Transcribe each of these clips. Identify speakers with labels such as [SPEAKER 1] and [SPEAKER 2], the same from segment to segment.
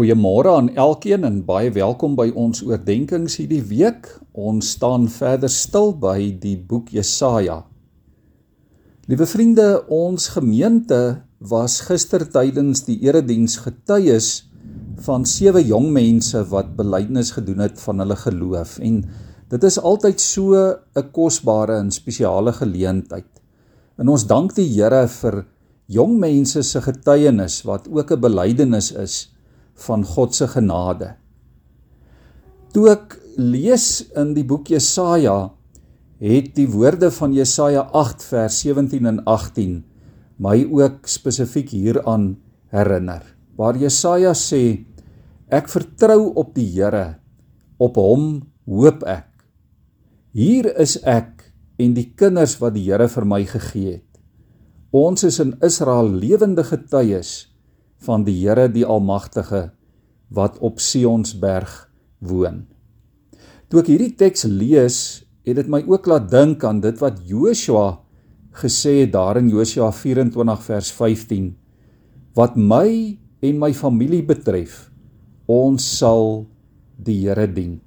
[SPEAKER 1] Goeiemôre aan elkeen en baie welkom by ons oordeenkings hierdie week. Ons staan verder stil by die boek Jesaja. Liewe vriende, ons gemeente was gister tydens die erediens getuies van sewe jong mense wat belydenis gedoen het van hulle geloof en dit is altyd so 'n kosbare en spesiale geleentheid. En ons dank die Here vir jong mense se getuienis wat ook 'n belydenis is van God se genade. Toe ek lees in die boek Jesaja, het die woorde van Jesaja 8 vers 17 en 18 my ook spesifiek hieraan herinner. Waar Jesaja sê: Ek vertrou op die Here, op hom hoop ek. Hier is ek en die kinders wat die Here vir my gegee het. Ons is in Israel lewende getuies van die Here die Almagtige wat op Sionsberg woon. Toe ek hierdie teks lees, het dit my ook laat dink aan dit wat Joshua gesê het daar in Joshua 24 vers 15 wat my en my familie betref, ons sal die Here dien.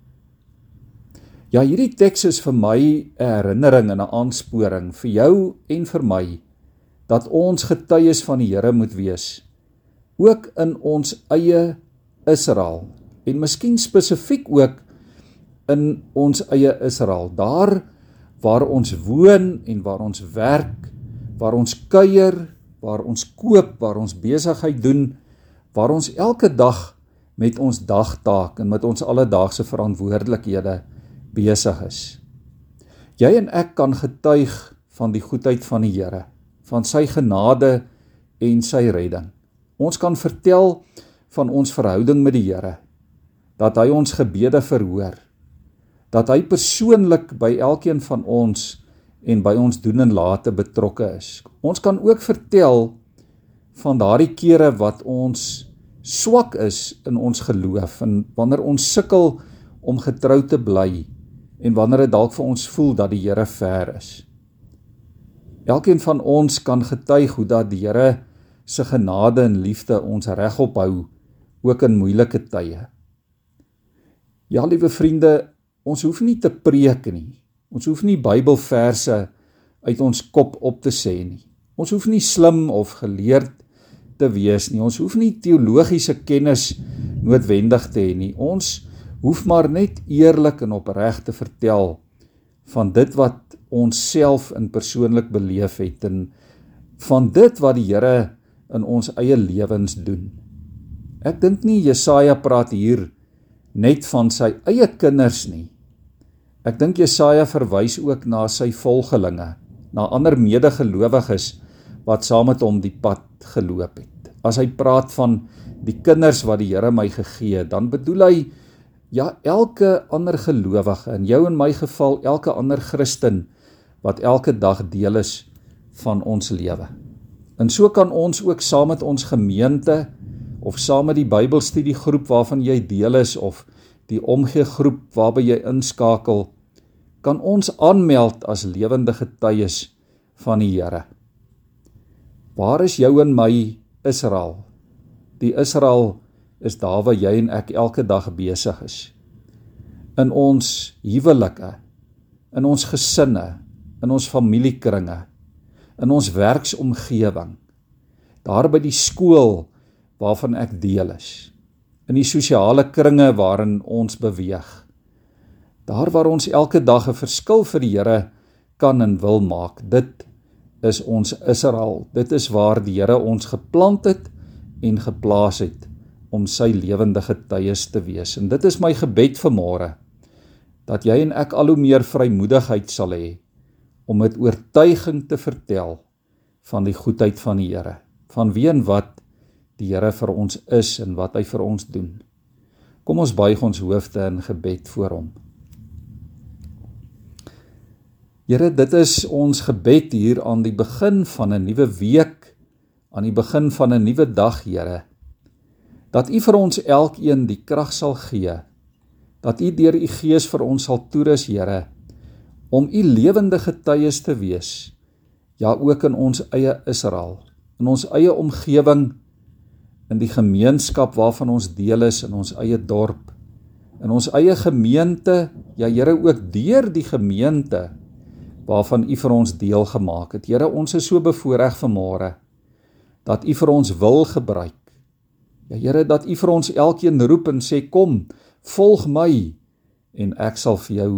[SPEAKER 1] Ja, hierdie teks is vir my 'n herinnering en 'n aansporing vir jou en vir my dat ons getuies van die Here moet wees ook in ons eie Israel. En miskien spesifiek ook in ons eie Israel. Daar waar ons woon en waar ons werk waar ons kuier waar ons koop waar ons besigheid doen waar ons elke dag met ons dagtaak en met ons alledaagse verantwoordelikhede besig is. Jy en ek kan getuig van die goedheid van die Here van sy genade en sy redding ons kan vertel van ons verhouding met die Here dat hy ons gebede verhoor dat hy persoonlik by elkeen van ons en by ons doen en late betrokke is. Ons kan ook vertel van daardie kere wat ons swak is in ons geloof en wanneer ons sukkel om getrou te bly en wanneer dit dalk vir ons voel dat die Here ver is. Elkeen van ons kan getuig hoe dat die Here se genade en liefde ons regop hou ook in moeilike tye. Ja, liewe vriende, ons hoef nie te preek nie. Ons hoef nie Bybelverse uit ons kop op te sê nie. Ons hoef nie slim of geleerd te wees nie. Ons hoef nie teologiese kennis noodwendig te hê nie. Ons hoef maar net eerlik en opreg te vertel van dit wat ons self in persoonlik beleef het en van dit wat die Here in ons eie lewens doen. Ek dink nie Jesaja praat hier net van sy eie kinders nie. Ek dink Jesaja verwys ook na sy volgelinge, na ander medegelowiges wat saam met hom die pad geloop het. As hy praat van die kinders wat die Here my gegee het, dan bedoel hy ja elke ander gelowige, in jou en my geval elke ander Christen wat elke dag deel is van ons lewe. En so kan ons ook saam met ons gemeente of saam met die Bybelstudiegroep waarvan jy deel is of die omgee groep waarby jy inskakel, kan ons aanmeld as lewende getuies van die Here. Waar is jou en my Israel? Die Israel is daar waar jy en ek elke dag besig is. In ons huwelike, in ons gesinne, in ons familiekringe, in ons werksomgewing, daar by die skool waarvan ek deel is in die sosiale kringe waarin ons beweeg daar waar ons elke dag 'n verskil vir die Here kan en wil maak dit is ons Israel. Dit is waar die Here ons geplant het en geplaas het om sy lewende getuies te wees. En dit is my gebed vir môre dat jy en ek al hoe meer vrymoedigheid sal hê om met oortuiging te vertel van die goedheid van die Here van wie en wat die Here vir ons is en wat hy vir ons doen. Kom ons buig ons hoofde in gebed voor hom. Here, dit is ons gebed hier aan die begin van 'n nuwe week, aan die begin van 'n nuwe dag, Here. Dat U vir ons elkeen die krag sal gee, dat U deur U Gees vir ons sal toerus, Here, om U lewende getuies te wees, ja ook in ons eie Israel, in ons eie omgewing in die gemeenskap waarvan ons deel is in ons eie dorp, in ons eie gemeente, ja Here ook deur die gemeente waarvan U vir ons deel gemaak het. Here, ons is so bevoorreg vanmôre dat U vir ons wil gebruik. Ja Here, dat U vir ons elkeen roep en sê kom, volg my en ek sal vir jou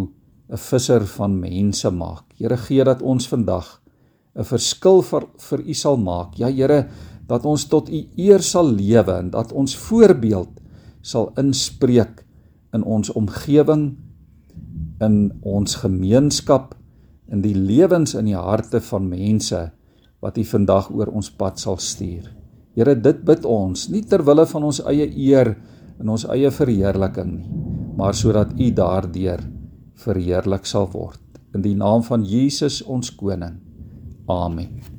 [SPEAKER 1] 'n visser van mense maak. Here, gee dat ons vandag 'n verskil vir vir U sal maak. Ja Here, dat ons tot U eer sal lewe en dat ons voorbeeld sal inspreek in ons omgewing in ons gemeenskap in die lewens in die harte van mense wat U vandag oor ons pad sal stuur. Here dit bid ons nie ter wille van ons eie eer en ons eie verheerliking nie, maar sodat U daardeur verheerlik sal word in die naam van Jesus ons koning. Amen.